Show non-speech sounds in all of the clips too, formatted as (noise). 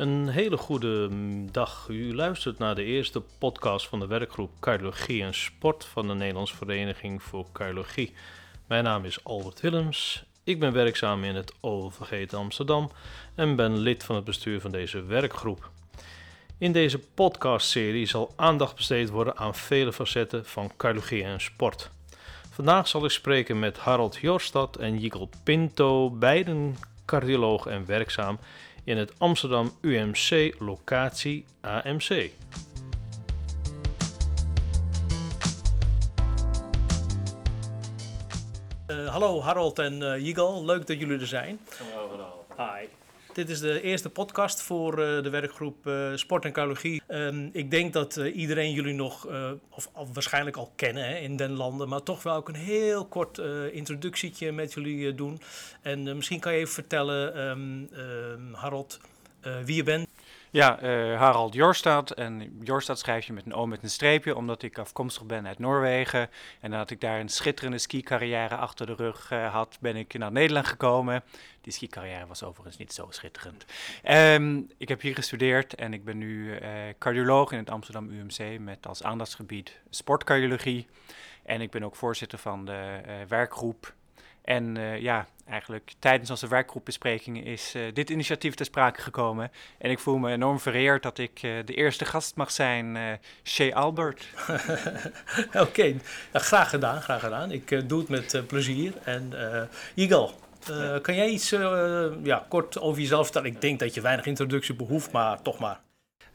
Een hele goede dag. U luistert naar de eerste podcast van de werkgroep Cardiologie en Sport van de Nederlandse Vereniging voor Cardiologie. Mijn naam is Albert Willems. Ik ben werkzaam in het OVG Amsterdam en ben lid van het bestuur van deze werkgroep. In deze podcastserie zal aandacht besteed worden aan vele facetten van cardiologie en sport. Vandaag zal ik spreken met Harold Jorstad en Jigel Pinto, beiden cardioloog en werkzaam in het Amsterdam UMC locatie AMC. Uh, hallo Harold en uh, leuk dat jullie er zijn. Hallo, hallo. Hi. Dit is de eerste podcast voor uh, de werkgroep uh, Sport en Cardiologie. Um, ik denk dat uh, iedereen jullie nog, of, waarschijnlijk al kennen in den landen, maar toch wel ook een heel kort introductietje met jullie doen. En misschien kan je even vertellen, um, um, Harold, wie je bent. Ja, uh, Harald Jorstad. En Jorstad schrijf je met een O met een streepje, omdat ik afkomstig ben uit Noorwegen. En nadat ik daar een schitterende skicarrière achter de rug uh, had, ben ik naar Nederland gekomen. Die skicarrière was overigens niet zo schitterend. Um, ik heb hier gestudeerd en ik ben nu uh, cardioloog in het Amsterdam UMC met als aandachtsgebied sportcardiologie. En ik ben ook voorzitter van de werkgroep en uh, ja, eigenlijk tijdens onze werkgroepbesprekingen is uh, dit initiatief ter sprake gekomen. En ik voel me enorm vereerd dat ik uh, de eerste gast mag zijn, Shea Albert. (laughs) Oké, okay. ja, graag gedaan, graag gedaan. Ik doe het met plezier. En ja. kan jij iets ja, kort over jezelf vertellen? Ik denk dat je weinig introductie behoeft, maar toch maar.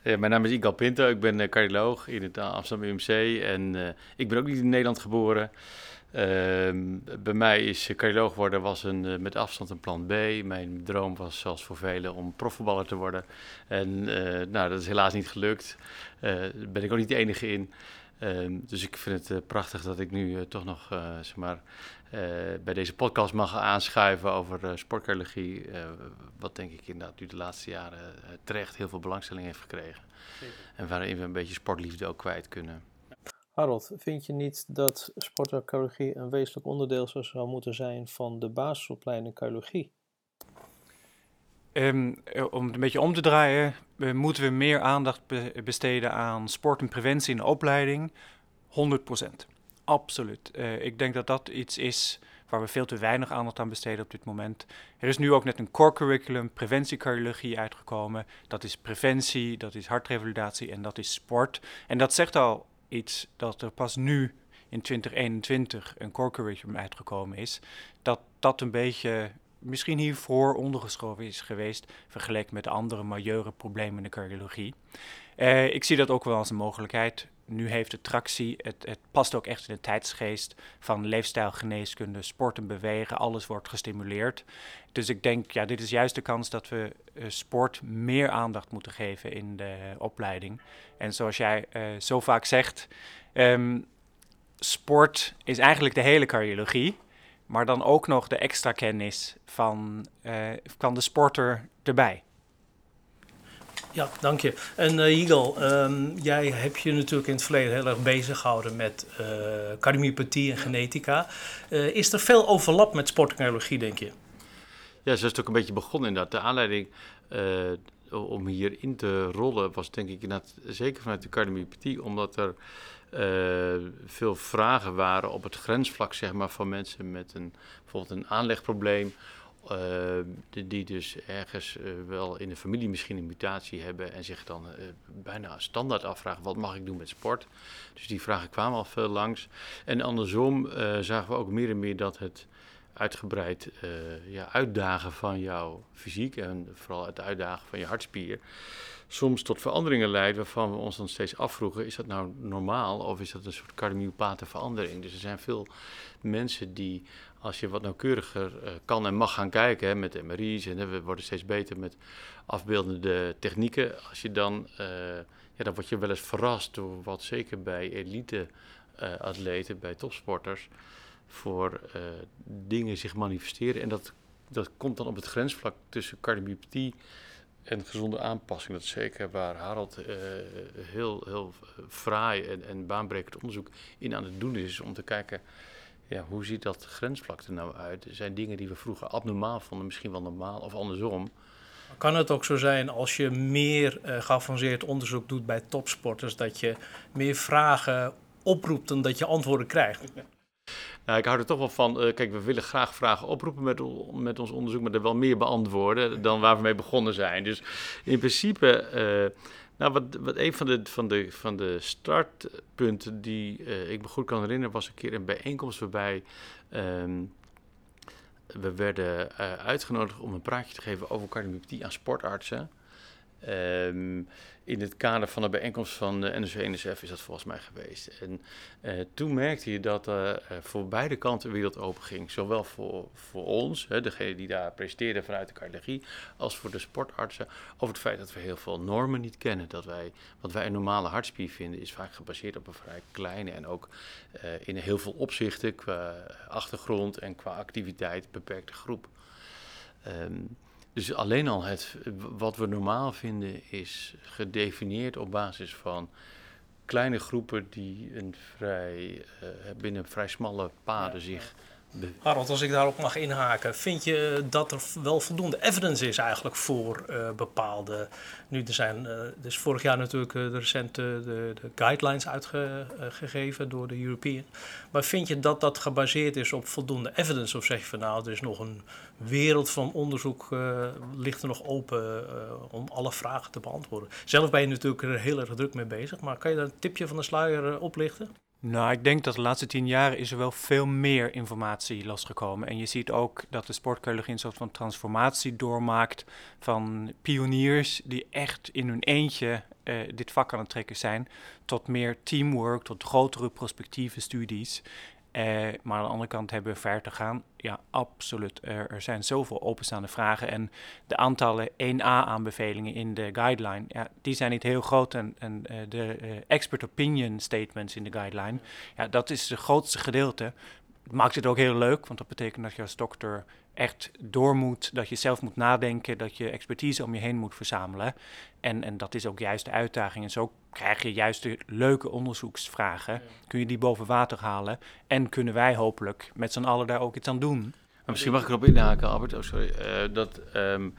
Ja, mijn naam is Igal Pinto, ik ben cardioloog in het Amsterdam UMC en ik ben ook niet in Nederland geboren. Uh, bij mij is cardioloog worden was een, uh, met afstand een plan B. Mijn droom was zoals voor velen om profvoetballer te worden. En uh, nou, dat is helaas niet gelukt. Daar ben ik ook niet de enige in. Ehm, dus ik vind het prachtig dat ik nu toch nog zeg maar, bij deze podcast mag aanschuiven over sportcardiologie. wat denk ik inderdaad nu de laatste jaren terecht heel veel belangstelling heeft gekregen. Zeker. En waarin we een beetje sportliefde ook kwijt kunnen. Harold, vind je niet dat sportarcheologie een wezenlijk onderdeel zou moeten zijn van de basisopleiding cardiologie? Um, om het een beetje om te draaien, moeten we meer aandacht be besteden aan sport en preventie in de opleiding. 100%. Absoluut. Uh, ik denk dat dat iets is waar we veel te weinig aandacht aan besteden op dit moment. Er is nu ook net een core curriculum preventiecardiologie uitgekomen. Dat is preventie, dat is hartrevalidatie en dat is sport. En dat zegt al dat er pas nu in 2021 een core curriculum uitgekomen is, dat dat een beetje misschien hiervoor ondergeschoven is geweest, vergeleken met de andere majeure problemen in de cardiologie. Uh, ik zie dat ook wel als een mogelijkheid. Nu heeft het tractie, het, het past ook echt in de tijdsgeest van leefstijlgeneeskunde, sport en bewegen, alles wordt gestimuleerd. Dus ik denk, ja, dit is juist de kans dat we uh, sport meer aandacht moeten geven in de opleiding. En zoals jij uh, zo vaak zegt, um, sport is eigenlijk de hele cardiologie, maar dan ook nog de extra kennis van, uh, van de sporter erbij. Ja, dank je. En uh, jij hebt je natuurlijk in het verleden heel erg bezig gehouden met uh, cardiomyopathie en genetica. Uh, is er veel overlap met sportcardiologie, denk je? Ja, zo is ook een beetje begonnen inderdaad. De aanleiding om hierin te rollen was denk ik inderdaad zeker vanuit de cardiomyopathie, omdat er veel vragen waren op het grensvlak zeg maar, van mensen met een, bijvoorbeeld een aanlegprobleem uh, die, die, dus ergens uh, wel in de familie misschien een mutatie hebben en zich dan uh, bijna standaard afvragen: wat mag ik doen met sport? Dus die vragen kwamen al veel langs. En andersom zagen we ook meer en meer dat het uitgebreid ja, uitdagen van jouw fysiek en vooral het uitdagen van je hartspier soms tot veranderingen leidt waarvan we ons dan steeds afvroegen: is dat nou normaal of is dat een soort cardiomyopathe verandering? Dus er zijn veel mensen die als je wat nauwkeuriger uh, kan en mag gaan kijken hè, met MRI's en we worden steeds beter met afbeeldende technieken, als je dan, uh, ja, dan word je wel eens verrast door wat zeker bij elite uh, atleten, bij topsporters, voor dingen zich manifesteren. En dat, dat komt dan op het grensvlak tussen cardiomyopathie en gezonde aanpassing. Dat is zeker waar Harald heel, heel fraai en, en baanbrekend onderzoek in aan het doen is, om te kijken ja, hoe ziet dat grensvlak er nou uit? Er zijn dingen die we vroeger abnormaal vonden, misschien wel normaal of andersom. Kan het ook zo zijn als je meer uh, geavanceerd onderzoek doet bij topsporters, dat je meer vragen oproept dan dat je antwoorden krijgt? Nou, ik hou er toch wel van. Uh, kijk, we willen graag vragen oproepen met, met ons onderzoek, maar er wel meer beantwoorden dan waar we mee begonnen zijn. Dus in principe. Uh, nou, wat, wat een van de, van de, van de startpunten die uh, ik me goed kan herinneren, was een keer een bijeenkomst waarbij um, we werden uh, uitgenodigd om een praatje te geven over cardiomyopathie aan sportartsen. Um, in het kader van de bijeenkomst van de NOC-NSF is dat volgens mij geweest. En uh, toen merkte je dat uh, voor beide kanten de wereld open ging. Zowel voor, voor ons, hè, degene die daar presteerden vanuit de cardiologie, als voor de sportartsen. Over het feit dat we heel veel normen niet kennen. Dat wij, wat wij een normale hartspier vinden, is vaak gebaseerd op een vrij kleine en ook uh, in heel veel opzichten qua achtergrond en qua activiteit beperkte groep. Um, dus alleen al het, wat we normaal vinden is gedefinieerd op basis van kleine groepen die een vrij, uh, binnen vrij smalle paden zich Harold, als ik daarop mag inhaken, vind je dat er wel voldoende evidence is eigenlijk voor uh, bepaalde. Nu, er zijn, dus vorig jaar natuurlijk uh, de recente de, de guidelines uitgegeven door de European. Maar vind je dat dat gebaseerd is op voldoende evidence? Of zeg je van nou, er is nog een wereld van onderzoek, ligt er nog open om alle vragen te beantwoorden? Zelf ben je natuurlijk er heel erg druk mee bezig, maar kan je daar een tipje van de sluier oplichten? Nou, ik denk dat de laatste tien jaar is er wel veel meer informatie losgekomen. En je ziet ook dat de sportcardiologie een soort van transformatie doormaakt van pioniers die echt in hun eentje uh, dit vak aan het trekken zijn, tot meer teamwork, tot grotere prospectieve studies. Uh, maar aan de andere kant hebben we ver te gaan. Ja, absoluut. Er, er zijn zoveel openstaande vragen. En de aantallen 1A-aanbevelingen in de guideline, ja, die zijn niet heel groot. En, en uh, de uh, expert opinion statements in de guideline, ja, dat is het grootste gedeelte. Maakt het ook heel leuk, want dat betekent dat je als dokter echt door moet, dat je zelf moet nadenken, dat je expertise om je heen moet verzamelen. En, en dat is ook juist de uitdaging. En zo krijg je juist de leuke onderzoeksvragen. Kun je die boven water halen en kunnen wij hopelijk met z'n allen daar ook iets aan doen. Maar misschien mag ik erop inhaken, Albert. Oh, sorry. Uh, dat um,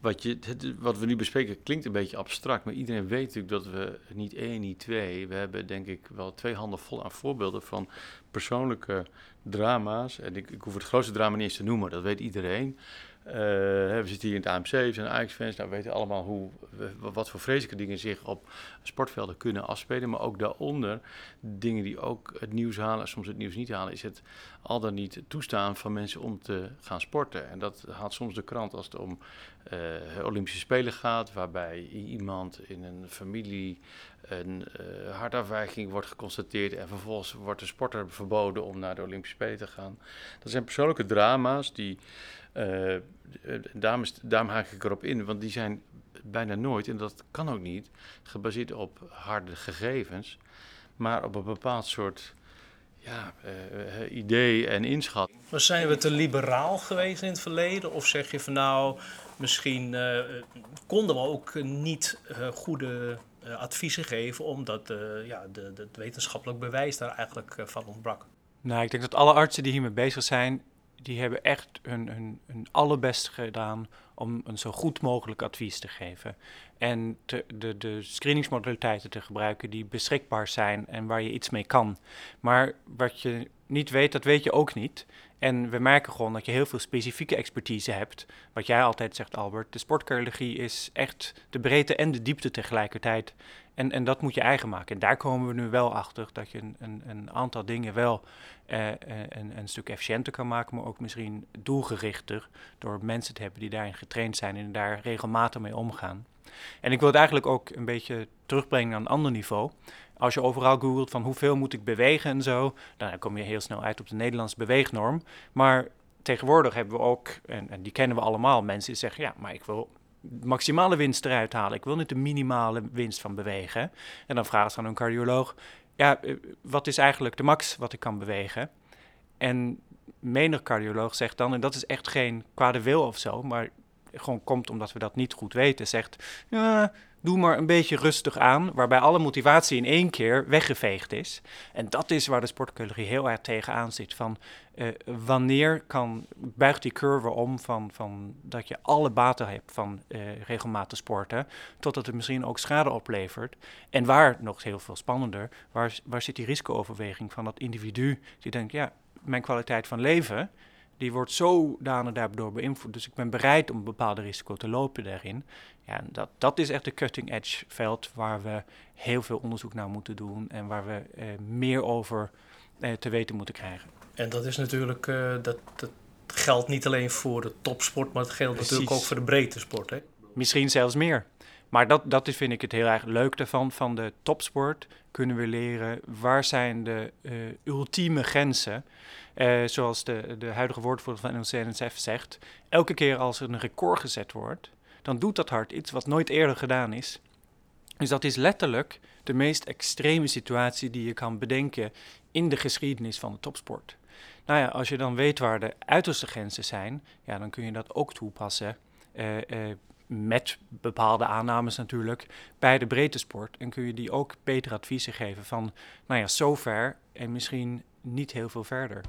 wat, je, het, wat we nu bespreken klinkt een beetje abstract, maar iedereen weet natuurlijk dat we niet één, niet twee. We hebben denk ik wel twee handen vol aan voorbeelden van persoonlijke drama's. En ik, ik hoef het grootste drama niet eens te noemen, dat weet iedereen. Uh, we zitten hier in het AMC, we zijn Ajax-fans. Nou, we weten allemaal hoe, wat voor vreselijke dingen zich op sportvelden kunnen afspelen. Maar ook daaronder dingen die ook het nieuws halen, soms het nieuws niet halen, is het al dan niet toestaan van mensen om te gaan sporten. En dat haalt soms de krant als het om uh, Olympische Spelen gaat, waarbij iemand in een familie een uh, hartafwijking wordt geconstateerd en vervolgens wordt de sporter verboden om naar de Olympische Spelen te gaan. Dat zijn persoonlijke drama's die, uh, daarom, daarom haak ik erop in, want die zijn bijna nooit, en dat kan ook niet, gebaseerd op harde gegevens, maar op een bepaald soort ja, idee en inschatting. Maar zijn we te liberaal geweest in het verleden? Of zeg je van nou, misschien konden we ook niet goede adviezen geven, omdat ja, de, de, het wetenschappelijk bewijs daar eigenlijk van ontbrak? Nou, ik denk dat alle artsen die hiermee bezig zijn, die hebben echt hun, hun, hun allerbest gedaan om een zo goed mogelijk advies te geven. En te, de, de screeningsmodaliteiten te gebruiken die beschikbaar zijn en waar je iets mee kan. Maar wat je niet weet, dat weet je ook niet. En we merken gewoon dat je heel veel specifieke expertise hebt. Wat jij altijd zegt, Albert, de sportcardiologie is echt de breedte en de diepte tegelijkertijd. En, en dat moet je eigen maken. En daar komen we nu wel achter dat je een, een, een aantal dingen wel uh, een, een, stuk efficiënter kan maken, maar ook misschien doelgerichter door mensen te hebben die daarin getraind zijn en daar regelmatig mee omgaan. En ik wil het eigenlijk ook een beetje terugbrengen naar een ander niveau. Als je overal googelt van hoeveel moet ik bewegen en zo, dan kom je heel snel uit op de Nederlandse beweegnorm. Maar tegenwoordig hebben we ook, en, en die kennen we allemaal, mensen die zeggen, ja, maar ik wil maximale winst eruit halen. Ik wil niet de minimale winst van bewegen. En dan vragen ze aan een cardioloog, ja, eh, wat is eigenlijk de max wat ik kan bewegen? En menig cardioloog zegt dan, en dat is echt geen kwade wil of zo, maar gewoon komt omdat we dat niet goed weten, zegt, ja, doe maar een beetje rustig aan, waarbij alle motivatie in één keer weggeveegd is. En dat is waar de sportcologie heel erg tegenaan zit. Van uh, wanneer kan, buigt die curve om van, van dat je alle baten hebt van uh, regelmatig sporten, totdat het misschien ook schade oplevert. En waar, nog heel veel spannender, waar, waar zit die risicooverweging van dat individu die denkt, ja, mijn kwaliteit van leven, die wordt zodanig daardoor beïnvloed. Dus ik ben bereid om een bepaalde risico te lopen daarin. Ja, dat, dat is echt de cutting edge veld waar we heel veel onderzoek naar moeten doen en waar we eh, meer over eh, te weten moeten krijgen. En dat is natuurlijk, uh, dat, dat geldt niet alleen voor de topsport, maar het geldt natuurlijk ook voor de breedte sport. Hè? Misschien zelfs meer. Maar dat, dat is, vind ik het heel erg leuk daarvan. Van de topsport kunnen we leren waar zijn de uh, ultieme grenzen. Uh, zoals de, de huidige woordvoerder van NOC-NSF zegt. Elke keer als er een record gezet wordt, dan doet dat hart iets wat nooit eerder gedaan is. Dus dat is letterlijk de meest extreme situatie die je kan bedenken in de geschiedenis van de topsport. Nou ja, als je dan weet waar de uiterste grenzen zijn, ja, dan kun je dat ook toepassen. Uh, met bepaalde aannames natuurlijk, bij de breedte sport. En kun je die ook beter adviezen geven van, nou ja, zover en misschien niet heel veel verder.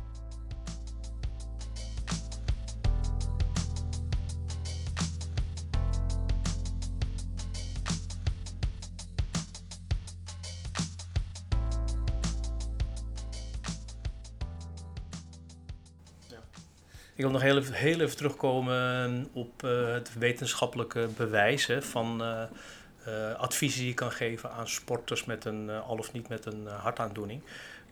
Ik wil nog heel even, heel even terugkomen op uh, het wetenschappelijke bewijs hè, van uh, uh, adviezen die je kan geven aan sporters met een, al of niet met een hartaandoening.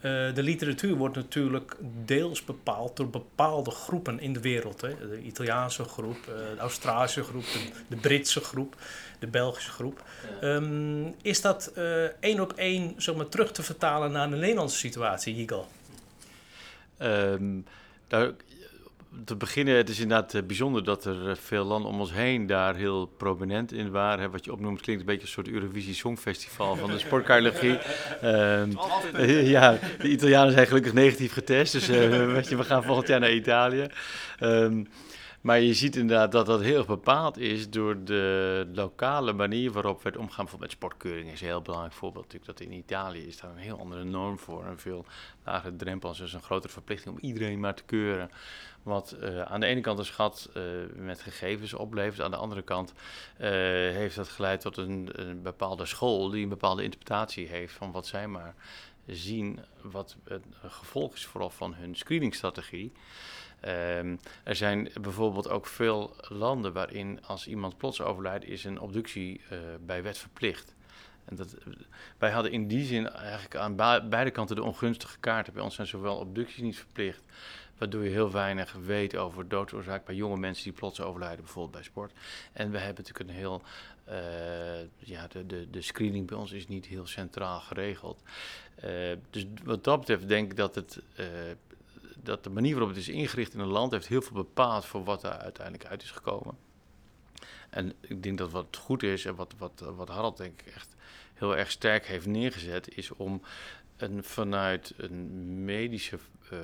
de literatuur wordt natuurlijk deels bepaald door bepaalde groepen in de wereld. Hè. De Italiaanse groep, de Australische groep, de, de, Britse groep, de Belgische groep. Um, is dat één op één zomaar terug te vertalen naar de Nederlandse situatie, Yigal? Um, daar te beginnen, het is inderdaad uh, bijzonder dat er eh, veel landen om ons heen daar heel prominent in waren. Wat je opnoemt klinkt een beetje een soort Eurovisie Songfestival van de sportcardiologie. Um, (laughs) ja, de Italianen zijn gelukkig negatief getest, dus (laughs) weet je, we gaan volgend jaar naar Italië. Um, maar je ziet inderdaad dat dat heel bepaald is door de lokale manier waarop werd omgaan. Bijvoorbeeld met sportkeuring is een heel belangrijk voorbeeld. Natuurlijk dat in Italië is daar een heel andere norm voor. Een veel lagere drempels. Dus een grotere verplichting om iedereen maar te keuren. Wat uh, aan de ene kant een schat uh, met gegevens oplevert. Aan de andere kant uh, heeft dat geleid tot een, een, bepaalde school die een bepaalde interpretatie heeft van wat zij maar zien. Wat het gevolg is vooral van hun screeningstrategie. Um, er zijn bijvoorbeeld ook veel landen waarin als iemand plots overlijdt, is een obductie uh, bij wet verplicht. En dat, wij hadden in die zin eigenlijk aan beide kanten de ongunstige kaarten. Bij ons zijn zowel obducties niet verplicht, waardoor je heel weinig weet over doodsoorzaak bij jonge mensen die plots overlijden, bijvoorbeeld bij sport. En we hebben natuurlijk een heel, uh, ja, de, de, de screening bij ons is niet heel centraal geregeld. Uh, dus wat dat betreft denk ik dat het dat de manier waarop het is ingericht in een land heeft heel veel bepaald voor wat er uiteindelijk uit is gekomen. En ik denk dat wat goed is en wat, wat, wat Harald denk ik echt heel erg sterk heeft neergezet, is om een, vanuit een medische uh,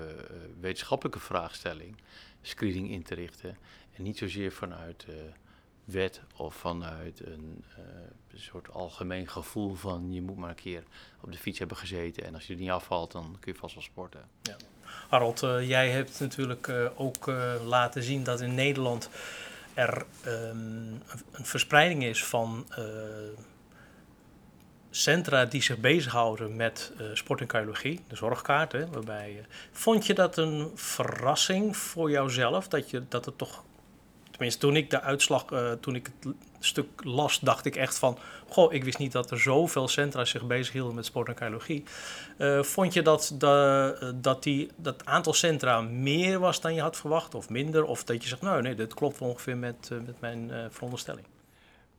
wetenschappelijke vraagstelling screening in te richten. En niet zozeer vanuit uh, wet of vanuit een uh, soort algemeen gevoel van je moet maar een keer op de fiets hebben gezeten en als je er niet afvalt, dan kun je vast wel sporten. Ja. Harold, uh, jij hebt natuurlijk uh, ook uh, laten zien dat in Nederland er um, een verspreiding is van centra die zich bezighouden met sport en cardiologie, de zorgkaart. Hè, vond je dat een verrassing voor jouzelf dat, je, dat het toch tenminste toen ik de uitslag, uh, toen ik het stuk las, dacht ik echt van, goh, ik wist niet dat er zoveel centra zich bezighielden met sport en cardiologie. Uh, vond je dat, de, uh, dat die, dat aantal centra meer was dan je had verwacht of minder? Of dat je zegt, nou nee, dit klopt ongeveer met, met mijn veronderstelling?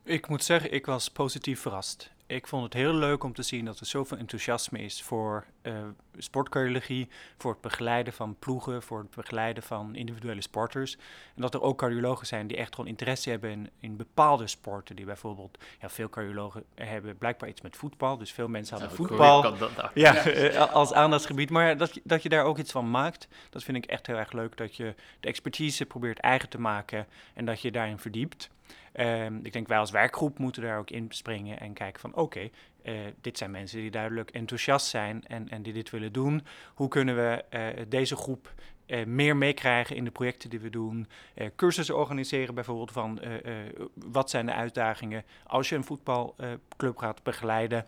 Ik moet zeggen, ik was positief verrast. Ik vond het heel leuk om te zien dat er zoveel enthousiasme is voor uh, sportcardiologie, voor het begeleiden van ploegen, voor het begeleiden van individuele sporters. En dat er ook cardiologen zijn die echt gewoon interesse hebben in, in bepaalde sporten. Die bijvoorbeeld, ja, veel cardiologen hebben blijkbaar iets met voetbal, dus veel mensen hadden voetbal ja, eh, als aandachtsgebied. Maar dat, dat je daar ook iets van maakt, dat vind ik echt heel erg leuk. Dat je de expertise probeert eigen te maken en dat je daarin verdiept. Um, ik denk wij als werkgroep moeten daar ook in springen en kijken van oké, uh, dit zijn mensen die duidelijk enthousiast zijn en, en die dit willen doen. Hoe kunnen we uh, deze groep uh, meer meekrijgen in de projecten die we doen? cursussen organiseren bijvoorbeeld van wat zijn de uitdagingen als je een voetbalclub gaat begeleiden?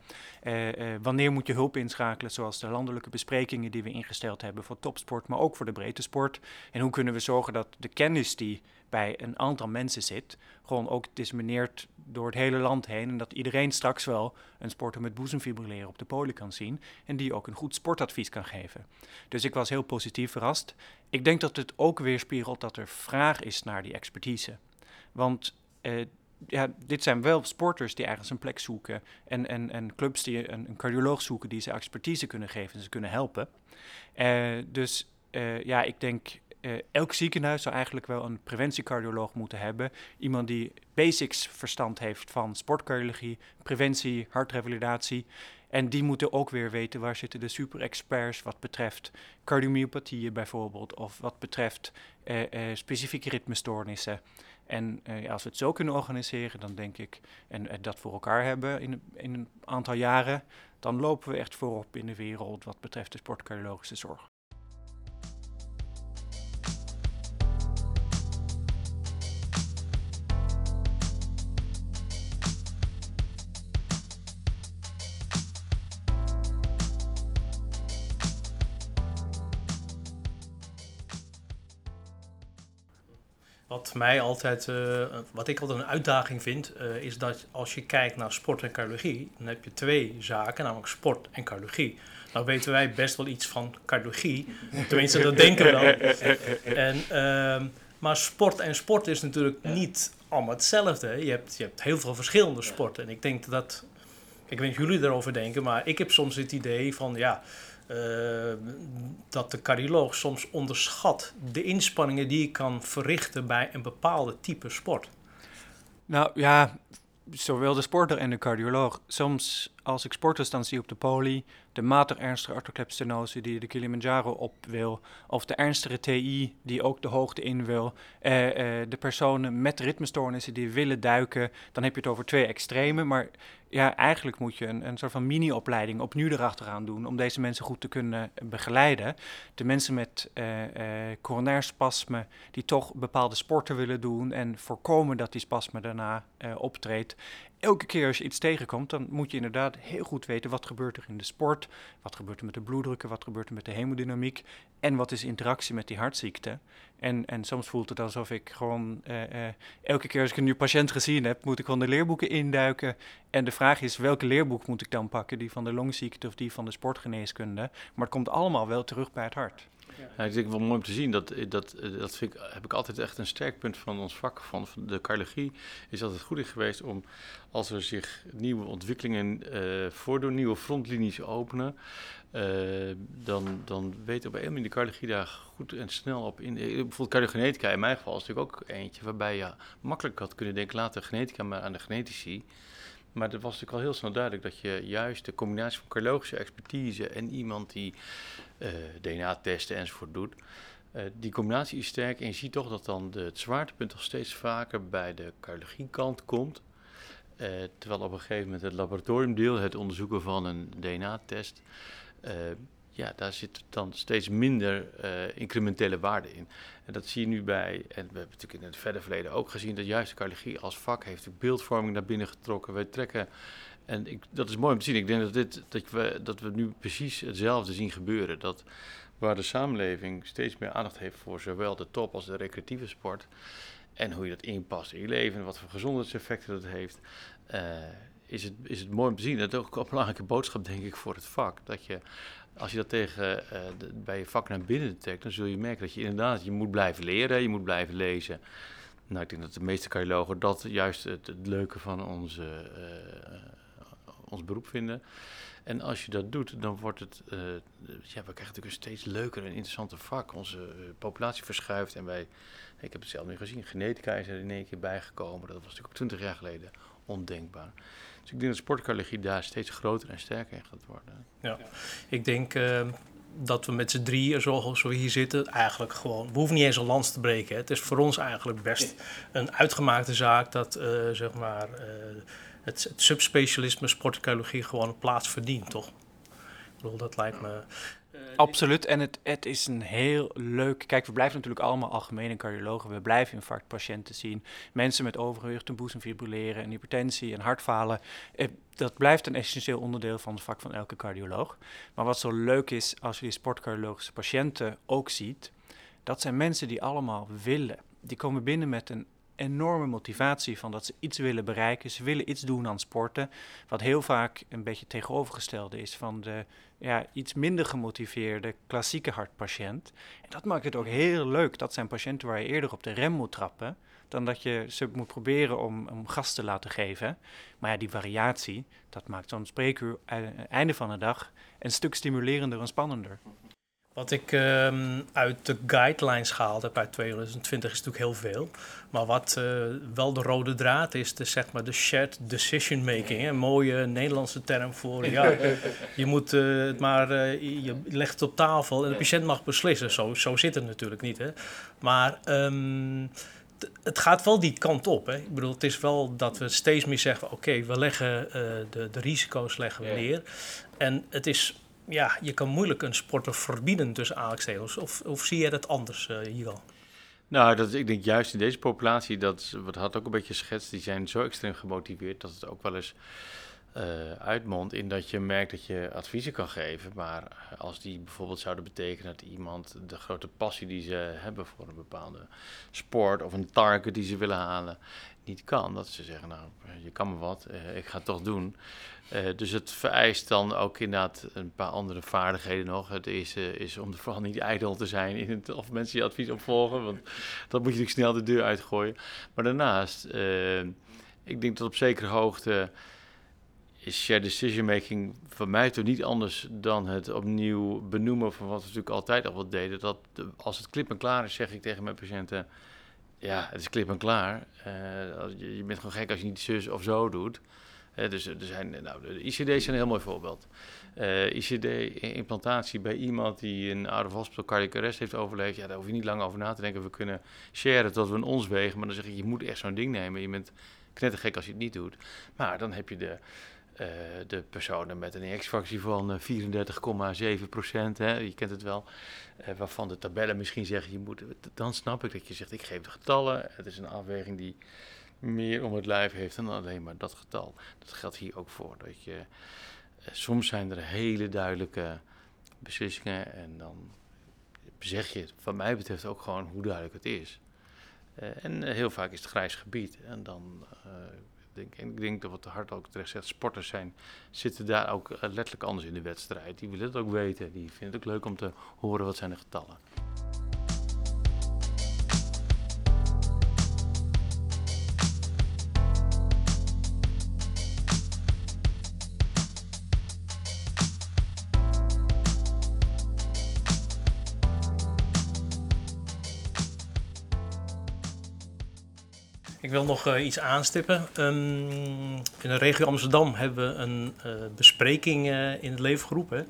wanneer moet je hulp inschakelen, zoals de landelijke besprekingen die we ingesteld hebben voor topsport, maar ook voor de breedte sport? En hoe kunnen we zorgen dat de kennis die bij een aantal mensen zit, gewoon ook dismineert door het hele land heen. En dat iedereen straks wel een sporter met boezemfibrilleren op de poli kan zien. En die ook een goed sportadvies kan geven. Dus ik was heel positief verrast. Ik denk dat het ook weerspiegelt dat er vraag is naar die expertise. Want eh, ja, dit zijn wel sporters die ergens een plek zoeken. En, en, en clubs die een, een cardioloog zoeken die ze expertise kunnen geven en ze kunnen helpen. Uh, dus uh, ja, ik denk uh, elk ziekenhuis zou eigenlijk wel een preventiecardioloog moeten hebben. Iemand die basics verstand heeft van sportcardiologie, preventie, hartrevalidatie. En die moeten ook weer weten waar zitten de super-experts wat betreft cardiomyopathieën bijvoorbeeld, of wat betreft uh, uh, specifieke ritmestoornissen. En als we het zo kunnen organiseren, dan denk ik, en dat voor elkaar hebben in, in een aantal jaren, dan lopen we echt voorop in de wereld wat betreft de sportcardiologische zorg. Wat mij altijd, uh, wat ik altijd een uitdaging vind, uh, is dat als je kijkt naar sport en cardiologie, dan heb je twee zaken, namelijk sport en cardiologie. Nou weten wij best wel iets van cardiologie, (laughs) tenminste dat denken we wel. (laughs) En, uh, maar sport en sport is natuurlijk niet allemaal hetzelfde. Je hebt, je hebt heel veel verschillende sporten. En ik denk dat, ik weet niet jullie erover denken, maar ik heb soms het idee van ja dat de cardioloog soms onderschat de inspanningen die je kan verrichten bij een bepaalde type sport. Nou ja, zowel de sporter en de cardioloog. Soms als ik sporters dan zie op de poli, de matig ernstige artroclepstenose die de Kilimanjaro op wil, of de ernstige TI die ook de hoogte in wil, eh, eh, de personen met ritmestoornissen die willen duiken, dan heb je het over twee extremen. Maar ja, eigenlijk moet je een, een soort van mini-opleiding opnieuw erachteraan doen om deze mensen goed te kunnen begeleiden. De mensen met uh, coronair spasme die toch bepaalde sporten willen doen en voorkomen dat die spasme daarna optreedt elke keer als je iets tegenkomt, dan moet je inderdaad heel goed weten wat gebeurt er in de sport, wat gebeurt er met de bloeddrukken, wat gebeurt er met de hemodynamiek en wat is interactie met die hartziekte. En, en soms voelt het alsof ik gewoon uh, uh, elke keer als ik een nieuw patiënt gezien heb, moet ik gewoon de leerboeken induiken. En de vraag is, welke leerboek moet ik dan pakken? Die van de longziekte of die van de sportgeneeskunde? Maar het komt allemaal wel terug bij het hart. Ja. ik denk wel mooi om te zien. Dat, dat, dat vind ik, heb ik altijd echt een sterk punt van ons vak. Van, de cardiologie is altijd goed geweest om, als er zich nieuwe ontwikkelingen uh, voordoen, nieuwe frontlinies openen, dan, dan weet op een manier de cardiologie daar goed en snel op in. Eh, bijvoorbeeld cardiogenetica in mijn geval is natuurlijk ook eentje waarbij je makkelijk had kunnen denken, later genetica maar aan de genetici. Maar het was natuurlijk wel heel snel duidelijk dat je juist de combinatie van cardiologische expertise en iemand die uh, DNA-testen enzovoort doet, uh, die combinatie is sterk en je ziet toch dat dan de, het zwaartepunt nog steeds vaker bij de cardiologiekant komt. Uh, terwijl op een gegeven moment het laboratoriumdeel, het onderzoeken van een DNA-test, ja, daar zit dan steeds minder incrementele waarde in. En dat zie je nu bij, en we hebben natuurlijk in het verder verleden ook gezien, dat juist de cardiologie als vak heeft de beeldvorming naar binnen getrokken. Wij trekken, en ik, dat is mooi om te zien, ik denk dat, dit, dat, we, dat we nu precies hetzelfde zien gebeuren. Dat waar de samenleving steeds meer aandacht heeft voor zowel de top als de recreatieve sport. En hoe je dat inpast in je leven en wat voor gezondheidseffecten dat heeft. Uh, is, het, is het mooi om te zien. Dat is ook een belangrijke boodschap, denk ik, voor het vak. Dat je als je dat tegen, de, bij je vak naar binnen trekt, dan zul je merken dat je inderdaad, je moet blijven leren, je moet blijven lezen. Nou, ik denk dat de meeste cardiologen dat juist het, leuke van onze, uh, ons beroep vinden. En als je dat doet, dan wordt het, ja, we krijgen natuurlijk een steeds leuker en interessanter vak. Onze populatie verschuift en wij, ik heb het zelf nu gezien, genetica is er in één keer bijgekomen. Dat was natuurlijk ook twintig jaar geleden ondenkbaar. Dus ik denk dat sportcardiologie daar steeds groter en sterker in gaat worden. Ja, ik denk dat we met z'n drieën, zoals we hier zitten, eigenlijk gewoon... We hoeven niet eens een lans te breken. Hè. Het is voor ons eigenlijk best een uitgemaakte zaak dat, uh, zeg maar, uh, het, het, subspecialisme sportarcheologie gewoon een plaats verdient, toch? Ik bedoel, dat lijkt me... Absoluut. En het, het is een heel leuk. Kijk, we blijven natuurlijk allemaal algemene cardiologen. We blijven infarctpatiënten zien. Mensen met overgewicht, een boezemfibrilleren, een hypertensie, een hartfalen. Eh, dat blijft een essentieel onderdeel van het vak van elke cardioloog. Maar wat zo leuk is als je die sportcardiologische patiënten ook ziet, dat zijn mensen die allemaal willen. Die komen binnen met een enorme motivatie van dat ze iets willen bereiken. Ze willen iets doen aan sporten. Wat heel vaak een beetje tegenovergestelde is van de ja, iets minder gemotiveerde klassieke hartpatiënt. En dat maakt het ook heel leuk. Dat zijn patiënten waar je eerder op de rem moet trappen. Dan dat je ze moet proberen om, om gas te laten geven. Maar ja, die variatie, dat maakt zo'n spreekuur eh, einde van de dag een stuk stimulerender en spannender. Wat ik um, uit de guidelines gehaald heb uit 2020 is natuurlijk heel veel. Maar wat uh, wel de rode draad is, de, zeg maar de shared decision making. Een mooie Nederlandse term voor, ja, (laughs) je moet uh, het maar, uh, je legt het op tafel en de patiënt mag beslissen. Zo, zo zit het natuurlijk niet. Hè. Maar um, het gaat wel die kant op. Hè. Ik bedoel, het is wel dat we steeds meer zeggen, oké, okay, we leggen de, de risico's leggen we neer. En het is ja, je kan moeilijk een sporter verbieden tussen aanhalingstekens. Of, of zie je dat anders, hier al? Nou, dat, ik denk juist in deze populatie, dat wat had ook een beetje geschetst, die zijn zo extreem gemotiveerd dat het ook wel eens uh, uitmondt in dat je merkt dat je adviezen kan geven. Maar als die bijvoorbeeld zouden betekenen dat iemand de grote passie die ze hebben voor een bepaalde sport of een target die ze willen halen, niet kan. Dat ze zeggen, nou, je kan me wat, uh, ik ga het toch doen. Uh, dus het vereist dan ook inderdaad een paar andere vaardigheden nog. Het eerste is om vooral niet ijdel te zijn in het, of mensen je advies opvolgen, want dat moet je natuurlijk snel de deur uitgooien. Maar daarnaast, ik denk dat op zekere hoogte is shared decision making voor mij toch niet anders dan het opnieuw benoemen van wat we natuurlijk altijd al wat deden. Dat als het klip en klaar is, zeg ik tegen mijn patiënten, ja, het is klip en klaar. Uh, je bent gewoon gek als je niet zus of zo doet. Uh, dus er zijn, nou, de ICD's zijn een heel mooi voorbeeld. Eh, ICD-implantatie bij iemand die een out of hospital arrest heeft overleefd. Ja, daar hoef je niet lang over na te denken. We kunnen sharen tot we een ons wegen. Maar dan zeg je, je moet echt zo'n ding nemen. Je bent knettergek als je het niet doet. Maar dan heb je de, uh, de personen met een injectiefractie van 34,7 procent. Je kent het wel. Uh, waarvan de tabellen misschien zeggen, je moet, dan snap ik dat je zegt, ik geef de getallen. Het is een afweging die meer om het lijf heeft dan alleen maar dat getal. Dat geldt hier ook voor. Dat je, soms zijn er hele duidelijke beslissingen en dan zeg je, van mij betreft, ook gewoon hoe duidelijk het is. En heel vaak is het grijs gebied. En dan en ik denk dat wat de hart ook terecht zegt, sporters zijn, zitten daar ook letterlijk anders in de wedstrijd. Die willen het ook weten. Die vinden het ook leuk om te horen wat zijn de getallen. Ik wil nog uh, iets aanstippen. Um, in de regio Amsterdam hebben we een uh, bespreking uh, in het leven geroepen.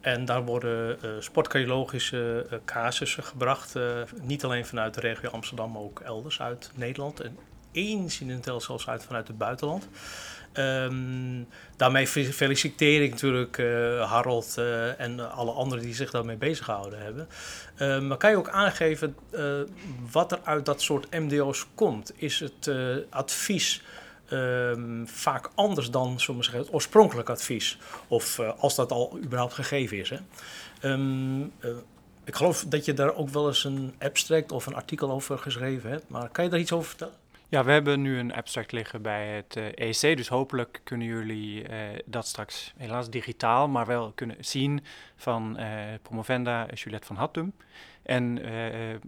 En daar worden sportcardiologische casussen gebracht. niet alleen vanuit de regio Amsterdam, maar ook elders uit Nederland. En incidenteel zelfs uit vanuit het buitenland. Um, daarmee feliciteer ik natuurlijk uh, Harold uh, en alle anderen die zich daarmee bezig gehouden hebben. Um, maar kan je ook aangeven uh, wat er uit dat soort MDO's komt? Is het advies um, vaak anders dan zeggen, het oorspronkelijk advies? Of als dat al überhaupt gegeven is? Hè? ik geloof dat je daar ook wel eens een abstract of een artikel over geschreven hebt. Maar kan je daar iets over vertellen? Ja, we hebben nu een abstract liggen bij het EC, dus hopelijk kunnen jullie dat straks helaas digitaal, maar wel kunnen zien van promovenda Juliette van Hattum. En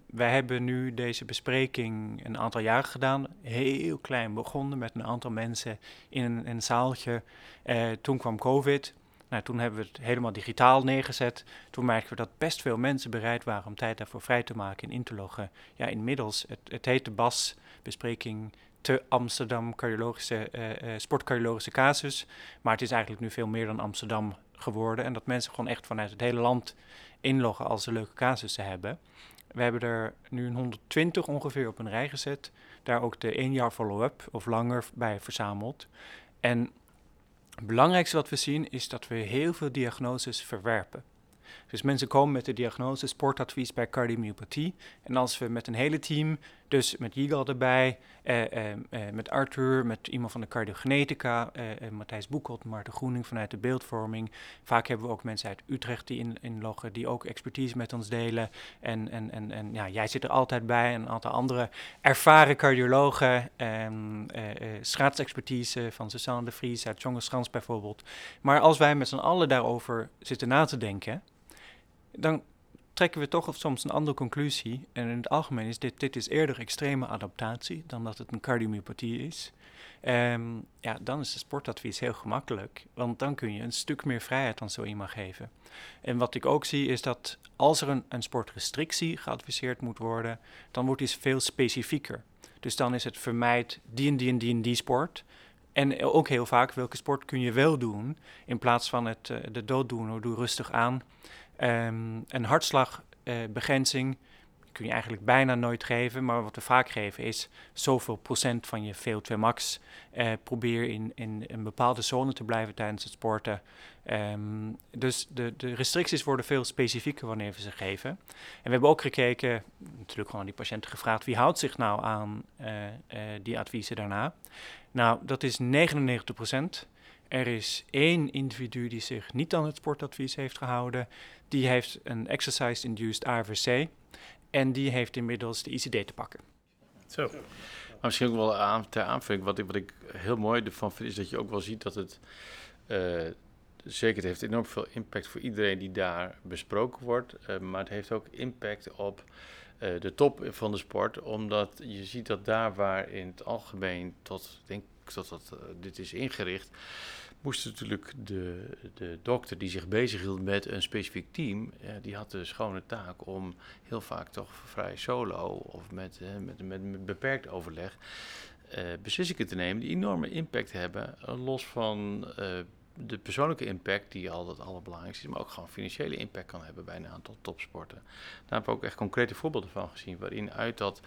wij hebben nu deze bespreking een aantal jaren gedaan, heel klein begonnen met een aantal mensen in een, zaaltje. toen kwam COVID. Nou, toen hebben we het helemaal digitaal neergezet. Toen merkten we dat best veel mensen bereid waren om tijd daarvoor vrij te maken en in te loggen. Ja, inmiddels, het, het heet de BAS-bespreking te Amsterdam cardiologische, uh, sportcardiologische casus. Maar het is eigenlijk nu veel meer dan Amsterdam geworden. En dat mensen gewoon echt vanuit het hele land inloggen als ze leuke casussen hebben. We hebben er nu een 120 ongeveer op een rij gezet. Daar ook de één jaar follow-up of langer bij verzameld. En het belangrijkste wat we zien is dat we heel veel diagnoses verwerpen. Dus mensen komen met de diagnose sportadvies bij cardiomyopathie. En als we met een hele team, dus met Yigal erbij, eh, eh, eh, met Arthur, met iemand van de cardiogenetica, eh, eh, Matthijs Boekelt, Maarten Groening vanuit de beeldvorming. Vaak hebben we ook mensen uit Utrecht die in, inloggen, die ook expertise met ons delen. En, en, en, en ja, jij zit er altijd bij en een aantal andere ervaren cardiologen, um, schaatsexpertise van Susanne de Vries uit Jongens bijvoorbeeld. Maar als wij met z'n allen daarover zitten na te denken, dan trekken we toch soms een andere conclusie. En in het algemeen is dit, dit is eerder extreme adaptatie dan dat het een cardiomyopathie is. Um, ja, dan is het sportadvies heel gemakkelijk, want dan kun je een stuk meer vrijheid aan zo iemand geven. En wat ik ook zie is dat als er een, een sportrestrictie geadviseerd moet worden, dan wordt die veel specifieker. Dus dan is het vermijd die en die en die en die sport. En ook heel vaak welke sport kun je wel doen, in plaats van het, uh, de dood doen, doe rustig aan. Um, een hartslagbegrenzing kun je eigenlijk bijna nooit geven, maar wat we vaak geven is zoveel procent van je VO2 max. Uh, probeer in, in een bepaalde zone te blijven tijdens het sporten. Um, dus de, de restricties worden veel specifieker wanneer we ze geven. En we hebben ook gekeken, natuurlijk gewoon aan die patiënten gevraagd, wie houdt zich nou aan uh, die adviezen daarna? Nou, dat is 99 procent. Er is één individu die zich niet aan het sportadvies heeft gehouden. Die heeft een exercise-induced ARVC en die heeft inmiddels de ICD te pakken. Zo. Maar misschien ook wel aan, ter aanvulling, wat ik, wat ik heel mooi ervan vind, is dat je ook wel ziet dat het, uh, zeker het heeft enorm veel impact voor iedereen die daar besproken wordt, uh, maar het heeft ook impact op uh, de top van de sport, omdat je ziet dat daar waar in het algemeen tot, denk dat, dat dit is ingericht, moest natuurlijk de, de dokter die zich bezighield met een specifiek team, die had de schone taak om heel vaak toch vrij solo of met, met, met, met, beperkt overleg uh, beslissingen te nemen die enorme impact hebben, uh, los van de persoonlijke impact, die altijd het allerbelangrijkste is, maar ook gewoon financiële impact kan hebben bij een aantal topsporten. Daar hebben we ook echt concrete voorbeelden van gezien, waarin uit dat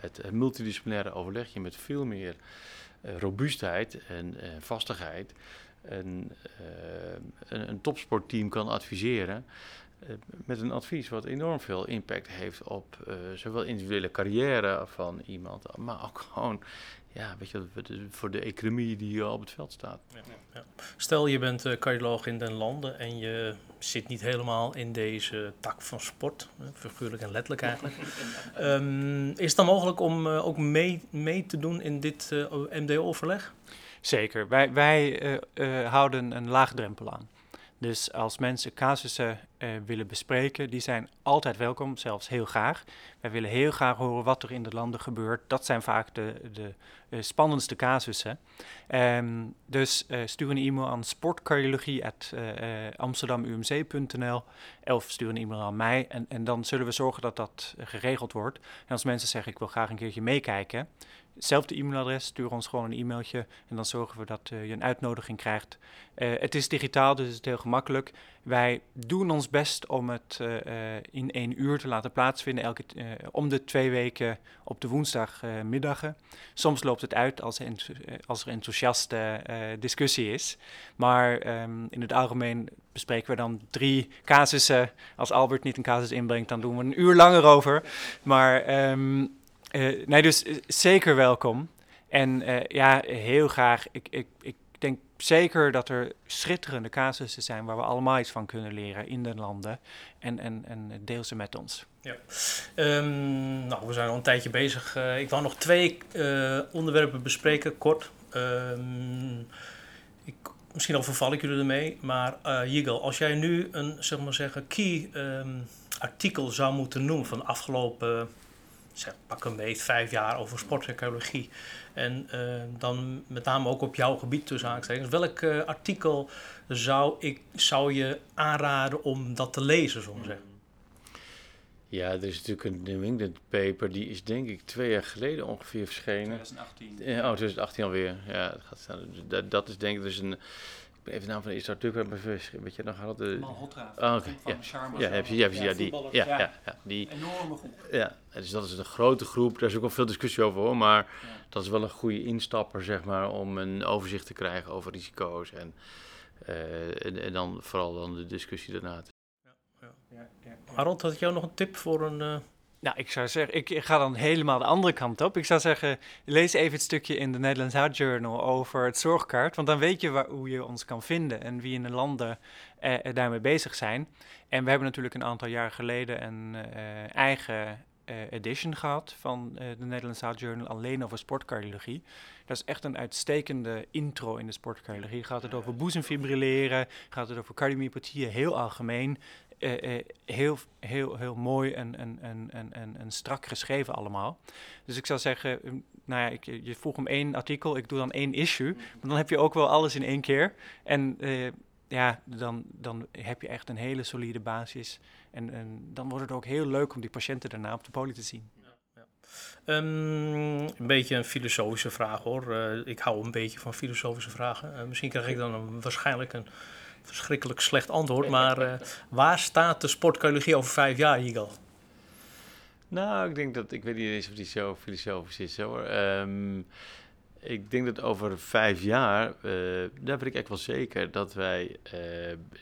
het multidisciplinaire overleg je met veel meer eh, robuustheid en uh, vastigheid een, uh, een, een, topsportteam kan adviseren. met een advies wat enorm veel impact heeft op zowel individuele carrière van iemand, maar ook gewoon ja, weet je, voor de economie die op het veld staat. Ja, ja. Stel je bent uh, cardioloog in den landen en je zit niet helemaal in deze tak van sport, figuurlijk en letterlijk eigenlijk. um, (laughs) is het dan mogelijk om uh, ook mee, mee te doen in dit uh, MDO-overleg? Zeker. Wij, wij houden een laagdrempel aan. Dus als mensen casussen uh, willen bespreken, die zijn altijd welkom, zelfs heel graag. Wij willen heel graag horen wat er in de landen gebeurt. Dat zijn vaak de, de uh, spannendste casussen. Um, dus uh, stuur een e-mail aan sportcardiologie.amsterdamumc.nl of stuur een e-mail aan mij en, en dan zullen we zorgen dat dat geregeld wordt. En als mensen zeggen ik wil graag een keertje meekijken, Zelfde e-mailadres, stuur ons gewoon een e-mailtje en dan zorgen we dat je een uitnodiging krijgt. Het is digitaal, dus het is heel gemakkelijk. Wij doen ons best om het uh, in één uur te laten plaatsvinden, elke, om de twee weken op de woensdagmiddagen. Soms loopt het uit als, als er enthousiaste discussie is. Maar um, in het algemeen bespreken we dan drie casussen. Als Albert niet een casus inbrengt, dan doen we een uur langer over. Maar uh, nee, dus zeker welkom. En ja, heel graag. Ik, ik, ik zeker dat er schitterende casussen zijn waar we allemaal iets van kunnen leren in de landen. En, en, en deel ze met ons. Ja. Ehm, nou, we zijn al een tijdje bezig. Uh, ik wil nog twee uh, onderwerpen bespreken, kort. Um, ik, misschien overval ik jullie ermee, maar uh, als jij nu een zeg maar zeggen, key um, artikel zou moeten noemen van de afgelopen, zeg, pak een beetje vijf jaar over sportecologie. En uh, dan met name ook op jouw gebied tussen aanstekens. Welk uh, artikel zou, ik, zou je aanraden om dat te lezen, zo zeggen? Ja, er is natuurlijk een New England paper, die is denk ik twee jaar geleden ongeveer verschenen. 2018. Ja, oh, 2018 alweer. Ja, dat, gaat, dat, dat is denk ik dus een... Ik ben even de naam van de eerste artikel, weet je nog gehad? De... Hotra, oh, okay. van ja. Sharma. Ja, heb je, ja, ja, die, ja, ja, ja, die, Enorme groep. Ja, dus dat is een grote groep. Daar is ook wel veel discussie over hoor, maar Ja. dat is wel een goede instapper, zeg maar, om een overzicht te krijgen over risico's en, uh, en, en, dan vooral dan de discussie daarna. Ja, ja. Harold, had jou nog een tip voor een... Uh... Nou, ik zou zeggen, ik, ga dan helemaal de andere kant op. Ik zou zeggen, lees even het stukje in de Netherlands Heart Journal over het zorgkaart. Want dan weet je waar, hoe je ons kan vinden en wie in de landen eh, daarmee bezig zijn. En we hebben natuurlijk een aantal jaar geleden een uh, eigen uh, edition gehad van uh, de Netherlands Heart Journal alleen over sportcardiologie. Dat is echt een uitstekende intro in de sportcardiologie. Gaat het over boezemfibrilleren, gaat het over cardiomyopatieën, heel algemeen. Uh, uh, heel, heel, heel mooi en, en, en, en, en, en strak geschreven allemaal. Dus ik zou zeggen, nou ja, ik, je vroeg om één artikel, ik doe dan één issue. Maar dan heb je ook wel alles in één keer. En uh, ja, dan, dan heb je echt een hele solide basis. En, en dan wordt het ook heel leuk om die patiënten daarna op de poli te zien. Um, een beetje een filosofische vraag hoor. Uh, ik hou een beetje van filosofische vragen. Uh, misschien krijg ik dan een, waarschijnlijk een verschrikkelijk slecht antwoord. Maar uh, waar staat de sportcardiologie over vijf jaar, Yigal? Nou, ik denk dat, ik weet niet eens of die zo filosofisch is hoor. Um, ik denk dat over vijf jaar, daar ben ik echt wel zeker, dat wij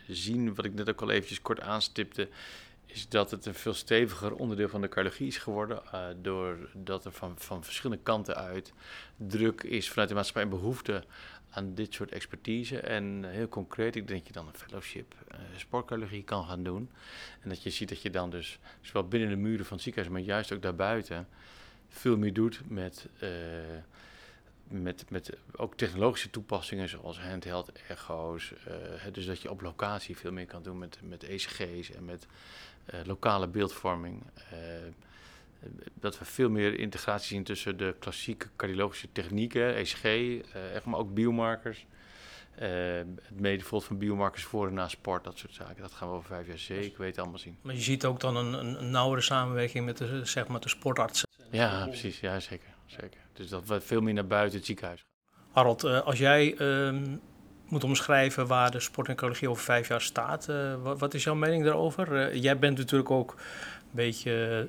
zien, wat ik net ook al eventjes kort aanstipte, is dat het een veel steviger onderdeel van de cardiologie is geworden. Doordat er van, van verschillende kanten uit druk is vanuit de maatschappij en behoefte aan dit soort expertise. En heel concreet, ik denk dat je dan een fellowship uh, sportcardiologie kan gaan doen. En dat je ziet dat je dan dus zowel binnen de muren van het ziekenhuis, maar juist ook daarbuiten veel meer doet met... Uh, met, met ook technologische toepassingen zoals handheld echo's. Dus dat je op locatie veel meer kan doen met, met ECG's en met lokale beeldvorming. Dat we veel meer integratie zien tussen de klassieke cardiologische technieken, ECG, echt, maar ook biomarkers. het mede van biomarkers voor en na sport, dat soort zaken. Dat gaan we over vijf jaar zeker weten allemaal zien. Maar je ziet ook dan een, een, nauwere samenwerking met de, zeg maar, de sportartsen. Ja, precies. Ja, zeker. zeker. Dus dat we veel meer naar buiten het ziekenhuis gaan. Harold, uh, als jij um, moet omschrijven waar de sportecologie over vijf jaar staat, uh, wat, wat, is jouw mening daarover? Uh, jij bent natuurlijk ook beetje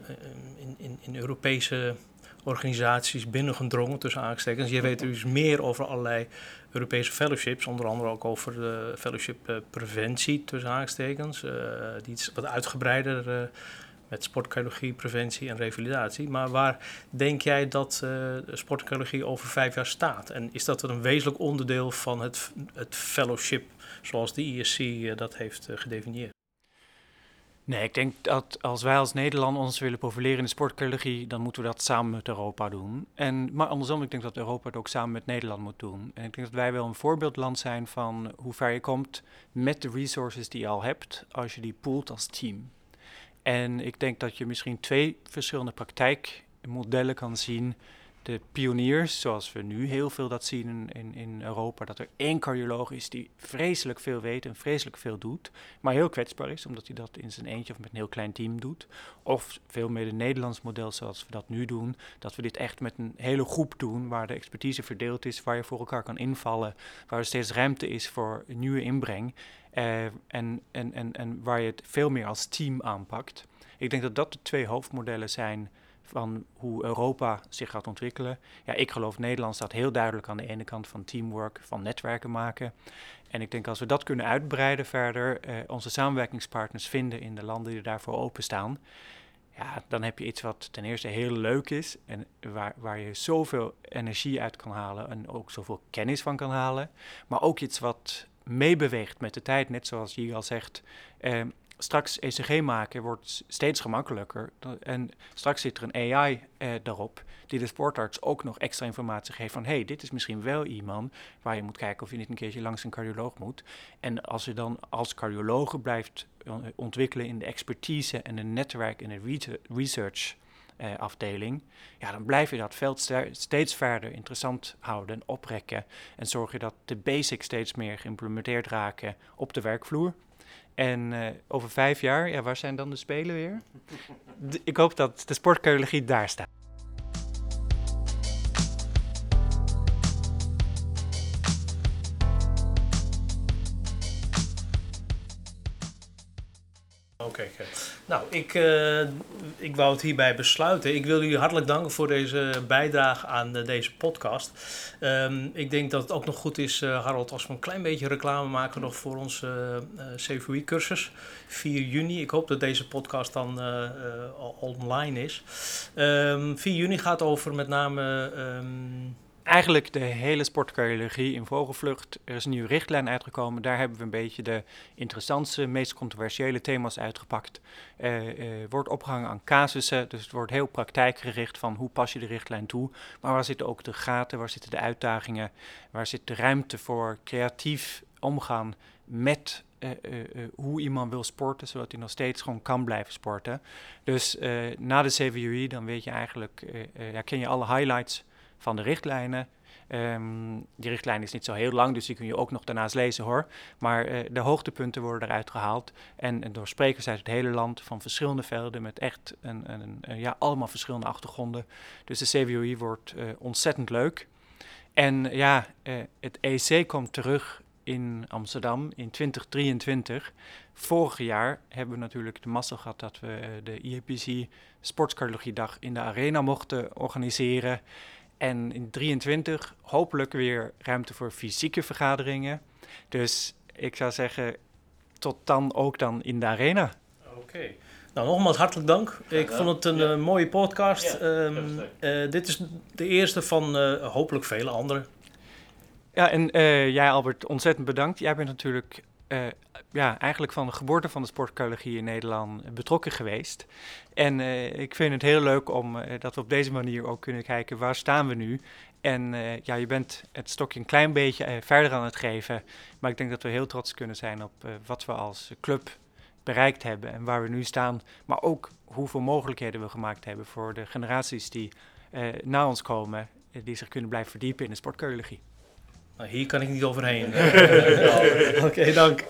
in, in, in, Europese organisaties binnengedrongen tussen aanstekens. Je weet dus meer over allerlei Europese fellowships, onder andere ook over de fellowship preventie tussen aanstekens, die iets wat uitgebreider met sportcardiologie, preventie en revalidatie. Maar waar denk jij dat uh, sportcardiologie over vijf jaar staat? En is dat een wezenlijk onderdeel van het, het fellowship zoals de ISC uh, dat heeft uh, gedefinieerd? Nee, ik denk dat als wij als Nederland ons willen profileren in de sportcardiologie, dan moeten we dat samen met Europa doen. En, maar andersom, ik denk dat Europa het ook samen met Nederland moet doen. En ik denk dat wij wel een voorbeeldland zijn van hoe ver je komt met de resources die je al hebt, als je die poolt als team. En ik denk dat je misschien twee verschillende praktijkmodellen kan zien. De pioniers, zoals we nu heel veel dat zien in, in, in Europa, dat er één cardioloog is die vreselijk veel weet en vreselijk veel doet, maar heel kwetsbaar is, omdat hij dat in zijn eentje of met een heel klein team doet. Of veel meer het Nederlands model zoals we dat nu doen, dat we dit echt met een hele groep doen, waar de expertise verdeeld is, waar je voor elkaar kan invallen, waar er steeds ruimte is voor nieuwe inbreng. Uh, en, en, en, en waar je het veel meer als team aanpakt. Ik denk dat dat de twee hoofdmodellen zijn van hoe Europa zich gaat ontwikkelen. Ja, ik geloof Nederland staat heel duidelijk aan de ene kant van teamwork, van netwerken maken. En ik denk als we dat kunnen uitbreiden verder, uh, onze samenwerkingspartners vinden in de landen die daarvoor openstaan. ja, dan heb je iets wat ten eerste heel leuk is en waar, waar je zoveel energie uit kan halen en ook zoveel kennis van kan halen. Maar ook iets wat meebeweegt met de tijd, net zoals je al zegt. Eh, straks ECG maken wordt steeds gemakkelijker. En straks zit er een AI eh, daarop die de sportarts ook nog extra informatie geeft van... hé, hey, dit is misschien wel iemand waar je moet kijken of je niet een keertje langs een cardioloog moet. En als je dan als cardioloog blijft eh, ontwikkelen in de expertise en een netwerk en de research... Uh, afdeling, ja, dan blijf je dat veld steeds verder interessant houden en oprekken. En zorg je dat de basics steeds meer geïmplementeerd raken op de werkvloer. En uh, over vijf jaar, ja, waar zijn dan de Spelen weer? ik hoop dat de sportcardiologie daar staat. Nou, ik, uh, ik wou het hierbij besluiten. Ik wil jullie hartelijk danken voor deze bijdrage aan uh, deze podcast. Um, ik denk dat het ook nog goed is, uh, Harold, als we een klein beetje reclame maken nog voor onze CVI-cursus. 4 juni. Ik hoop dat deze podcast dan online is. Um, ehm, 4 juni gaat over met name... Um, eigenlijk de hele sportcardiologie in vogelvlucht. Er is een nieuwe richtlijn uitgekomen. Daar hebben we een beetje de interessantste, meest controversiële thema's uitgepakt. Uh, wordt opgehangen aan casussen, dus het wordt heel praktijkgericht van hoe pas je de richtlijn toe. Maar waar zitten ook de gaten, waar zitten de uitdagingen, waar zit de ruimte voor creatief omgaan met uh, hoe iemand wil sporten, zodat hij nog steeds gewoon kan blijven sporten. Dus na de CVUI, dan weet je eigenlijk, ja, ken je alle highlights van de richtlijnen. Um, die richtlijn is niet zo heel lang, dus die kun je ook nog daarnaast lezen hoor. Maar uh, de hoogtepunten worden eruit gehaald. En, en, door sprekers uit het hele land van verschillende velden met echt een, een, ja, allemaal verschillende achtergronden. Dus de CWOI wordt uh, ontzettend leuk. En ja, het EC komt terug in Amsterdam in 2023. Vorig jaar hebben we natuurlijk de massa gehad dat we de IEPC Sportscardiologiedag in de Arena mochten organiseren. En in 23 hopelijk weer ruimte voor fysieke vergaderingen. Dus ik zou zeggen, tot dan ook dan in de arena. Oké. Nou, nogmaals hartelijk dank. Ik vond het een eh, mooie podcast. Ehm, eh, dit is de eerste van uh, hopelijk vele andere. Ja, en jij Albert, ontzettend bedankt. Jij bent natuurlijk ja, eigenlijk van de geboorte van de sportcardiologie in Nederland betrokken geweest. En uh, ik vind het heel leuk om uh, dat we op deze manier ook kunnen kijken waar staan we nu. En ja, je bent het stokje een klein beetje verder aan het geven. Maar ik denk dat we heel trots kunnen zijn op wat we als club bereikt hebben en waar we nu staan. Maar ook hoeveel mogelijkheden we gemaakt hebben voor de generaties die na ons komen, die zich kunnen blijven verdiepen in de sportcardiologie. Nou, hier kan ik niet overheen. (laughs) Oké, dank.